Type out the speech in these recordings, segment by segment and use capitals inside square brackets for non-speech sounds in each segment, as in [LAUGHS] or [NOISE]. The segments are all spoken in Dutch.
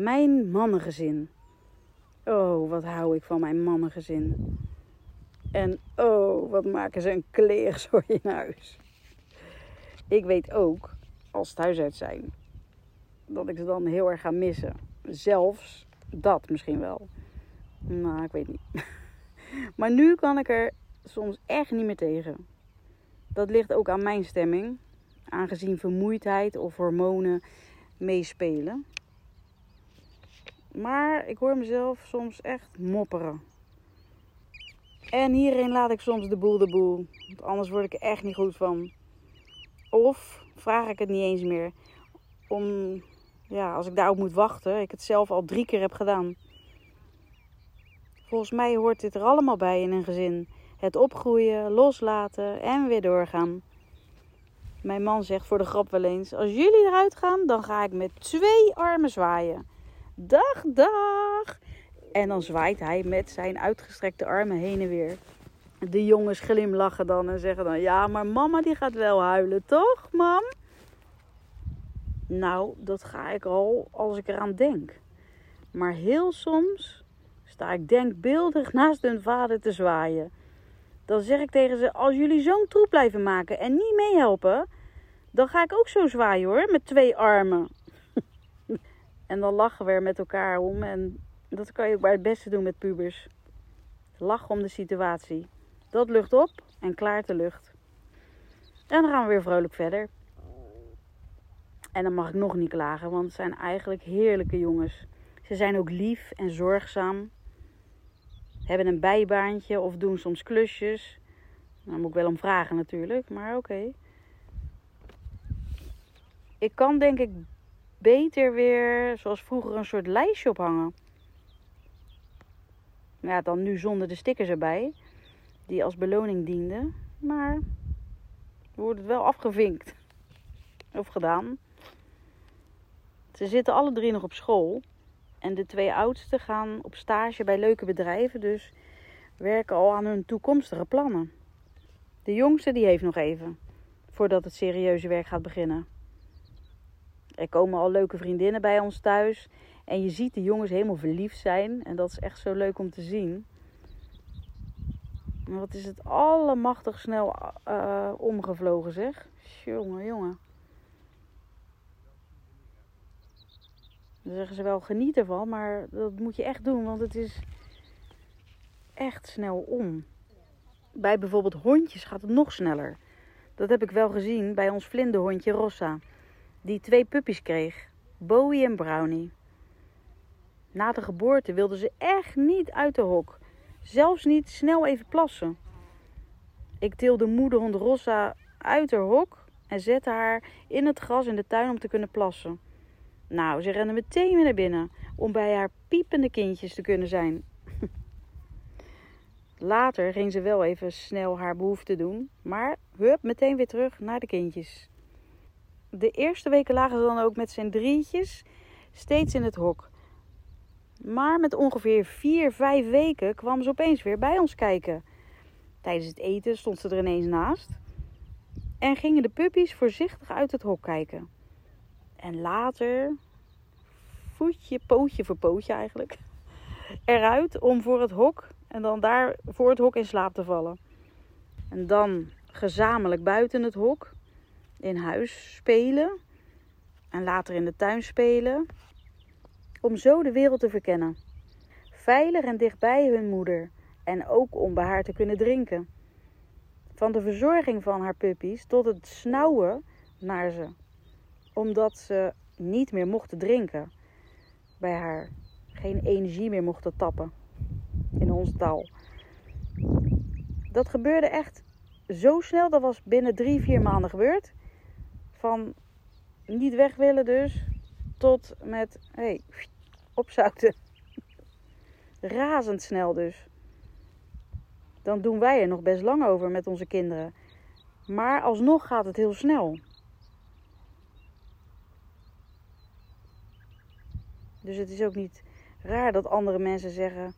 Mijn mannengezin. Oh, wat hou ik van mijn mannengezin. En oh, wat maken ze een kleerzooi [LAUGHS] in huis. Ik weet ook, als thuisuit zijn, dat ik ze dan heel erg ga missen. Zelfs dat misschien wel. Nou, ik weet niet. [LAUGHS] Maar nu kan ik er soms echt niet meer tegen. Dat ligt ook aan mijn stemming, aangezien vermoeidheid of hormonen meespelen. Maar ik hoor mezelf soms echt mopperen. En hierin laat ik soms de boel de boel. Want anders word ik er echt niet goed van. Of vraag ik het niet eens meer. Om, ja, als ik daarop moet wachten. Ik het zelf al drie keer heb gedaan. Volgens mij hoort dit er allemaal bij in een gezin. Het opgroeien, loslaten en weer doorgaan. Mijn man zegt voor de grap wel eens: Als jullie eruit gaan, dan ga ik met twee armen zwaaien. Dag, dag! En dan zwaait hij met zijn uitgestrekte armen heen en weer. De jongens glimlachen dan en zeggen dan: Ja, maar mama die gaat wel huilen, toch, mam? Nou, dat ga ik al als ik eraan denk. Maar heel soms sta ik denkbeeldig [LAUGHS] naast hun vader te zwaaien. Dan zeg ik tegen ze: Als jullie zo'n troep blijven maken en niet meehelpen, dan ga ik ook zo zwaaien hoor, met twee armen. En dan lachen we er met elkaar om. En dat kan je ook bij het beste doen met pubers. Lachen om de situatie. Dat lucht op en klaart de lucht. En dan gaan we weer vrolijk verder. En dan mag ik nog niet klagen, want het zijn eigenlijk heerlijke jongens. Ze zijn ook lief en zorgzaam. Hebben een bijbaantje of doen soms klusjes. Daar moet ik wel om vragen natuurlijk, maar oké. Ik kan denk ik beter weer, zoals vroeger, een soort lijstje ophangen. Ja, dan nu zonder de stickers erbij, die als beloning dienden. Maar wordt het wel afgevinkt. Of gedaan. Ze zitten alle drie nog op school. En de twee oudsten gaan op stage bij leuke bedrijven, dus werken al aan hun toekomstige plannen. De jongste die heeft nog even, voordat het serieuze werk gaat beginnen. Er komen al leuke vriendinnen bij ons thuis en je ziet de jongens helemaal verliefd zijn en dat is echt zo leuk om te zien. Wat is het allemachtig snel uh, omgevlogen zeg. Jongen, jongen. Dan zeggen ze wel geniet ervan, maar dat moet je echt doen, want het is echt snel om. Bij bijvoorbeeld hondjes gaat het nog sneller. Dat heb ik wel gezien bij ons vlinderhondje Rossa, die twee puppies kreeg, Bowie en Brownie. Na de geboorte wilde ze echt niet uit de hok, zelfs niet snel even plassen. Ik tilde moederhond Rossa uit haar hok en zette haar in het gras in de tuin om te kunnen plassen. Nou, ze rende meteen weer naar binnen om bij haar piepende kindjes te kunnen zijn. [LAUGHS] Later ging ze wel even snel haar behoefte doen, maar hup, meteen weer terug naar de kindjes. De eerste weken lagen ze dan ook met zijn drietjes steeds in het hok. Maar met ongeveer vier, vijf weken kwam ze opeens weer bij ons kijken. Tijdens het eten stond ze er ineens naast. En gingen de puppies voorzichtig uit het hok kijken. En later, voetje, pootje voor pootje eigenlijk, [LAUGHS] eruit om voor het hok en dan daar voor het hok in slaap te vallen. En dan gezamenlijk buiten het hok in huis spelen en later in de tuin spelen. Om zo de wereld te verkennen. Veilig en dichtbij hun moeder en ook om bij haar te kunnen drinken. Van de verzorging van haar puppies tot het snauwen naar ze omdat ze niet meer mochten drinken bij haar. Geen energie meer mochten tappen in onze taal. Dat gebeurde echt zo snel. Dat was binnen drie, vier maanden gebeurd. Van niet weg willen dus. tot met hey, opzouten. Razendsnel dus. Dan doen wij er nog best lang over met onze kinderen. Maar alsnog gaat het heel snel. Dus het is ook niet raar dat andere mensen zeggen: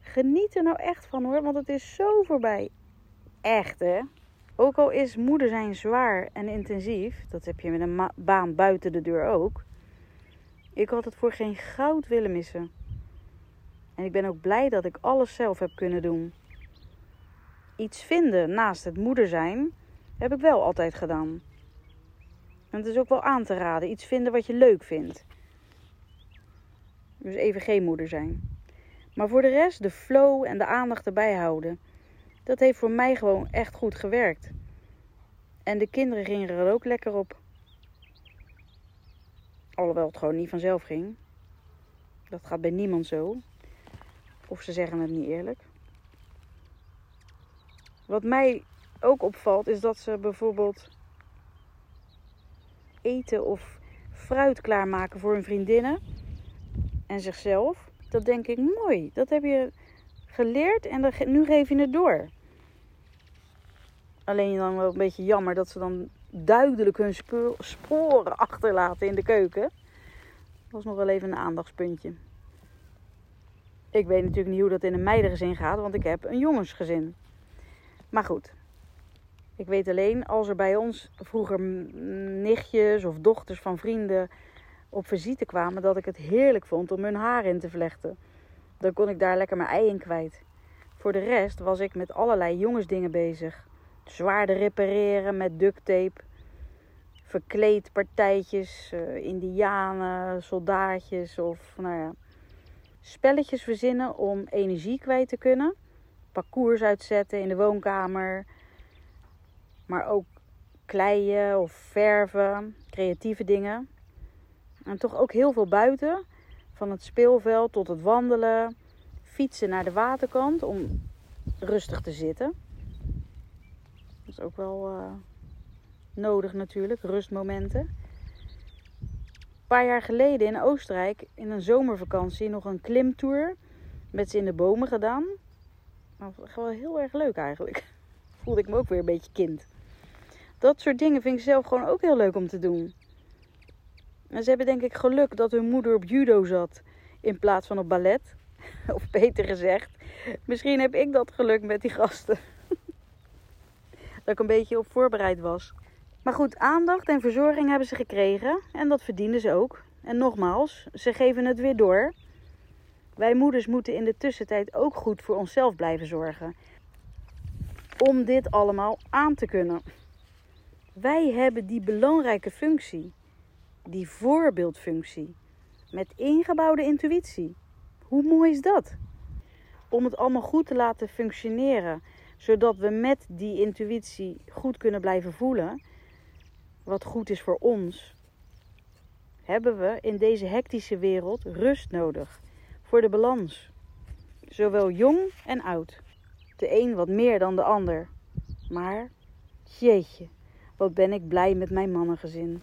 geniet er nou echt van hoor, want het is zo voorbij. Echt hè? Ook al is moeder zijn zwaar en intensief, dat heb je met een baan buiten de deur ook. Ik had het voor geen goud willen missen. En ik ben ook blij dat ik alles zelf heb kunnen doen. Iets vinden naast het moeder zijn heb ik wel altijd gedaan. Het is ook wel aan te raden. Iets vinden wat je leuk vindt. Dus even geen moeder zijn. Maar voor de rest de flow en de aandacht erbij houden. Dat heeft voor mij gewoon echt goed gewerkt. En de kinderen gingen er ook lekker op. Alhoewel het gewoon niet vanzelf ging. Dat gaat bij niemand zo. Of ze zeggen het niet eerlijk. Wat mij ook opvalt is dat ze bijvoorbeeld eten of fruit klaarmaken voor hun vriendinnen en zichzelf. Dat denk ik mooi. Dat heb je geleerd en nu geef je het door. Alleen dan wel een beetje jammer dat ze dan duidelijk hun sporen achterlaten in de keuken. Dat was nog wel even een aandachtspuntje. Ik weet natuurlijk niet hoe dat in een meidengezin gaat, want ik heb een jongensgezin. Maar goed, ik weet alleen als er bij ons vroeger nichtjes of dochters van vrienden op visite kwamen, dat ik het heerlijk vond om hun haar in te vlechten. Dan kon ik daar lekker mijn ei in kwijt. Voor de rest was ik met allerlei jongensdingen bezig. Zwaarden repareren met duct tape. Verkleedpartijtjes, uh, indianen, soldaatjes of nou ja. Spelletjes verzinnen om energie kwijt te kunnen. Parcours uitzetten in de woonkamer. Maar ook kleien of verven, creatieve dingen. En toch ook heel veel buiten. Van het speelveld tot het wandelen. Fietsen naar de waterkant om rustig te zitten. Dat is ook wel uh, nodig natuurlijk, rustmomenten. Een paar jaar geleden in Oostenrijk in een zomervakantie nog een klimtour met ze in de bomen gedaan. Dat was wel heel erg leuk eigenlijk. [LAUGHS] Voelde ik me ook weer een beetje kind. Dat soort dingen vind ik zelf gewoon ook heel leuk om te doen. En ze hebben denk ik geluk dat hun moeder op judo zat in plaats van op ballet. [LAUGHS] Of beter gezegd, misschien heb ik dat geluk met die gasten. [LAUGHS] dat ik een beetje op voorbereid was. Maar goed, aandacht en verzorging hebben ze gekregen en dat verdienen ze ook. En nogmaals, ze geven het weer door. Wij moeders moeten in de tussentijd ook goed voor onszelf blijven zorgen. Om dit allemaal aan te kunnen. Wij hebben die belangrijke functie, die voorbeeldfunctie, met ingebouwde intuïtie. Hoe mooi is dat? Om het allemaal goed te laten functioneren, zodat we met die intuïtie goed kunnen blijven voelen wat goed is voor ons, hebben we in deze hectische wereld rust nodig voor de balans. Zowel jong en oud. De een wat meer dan de ander. Maar, jeetje, wat ben ik blij met mijn mannengezin.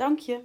Dank je.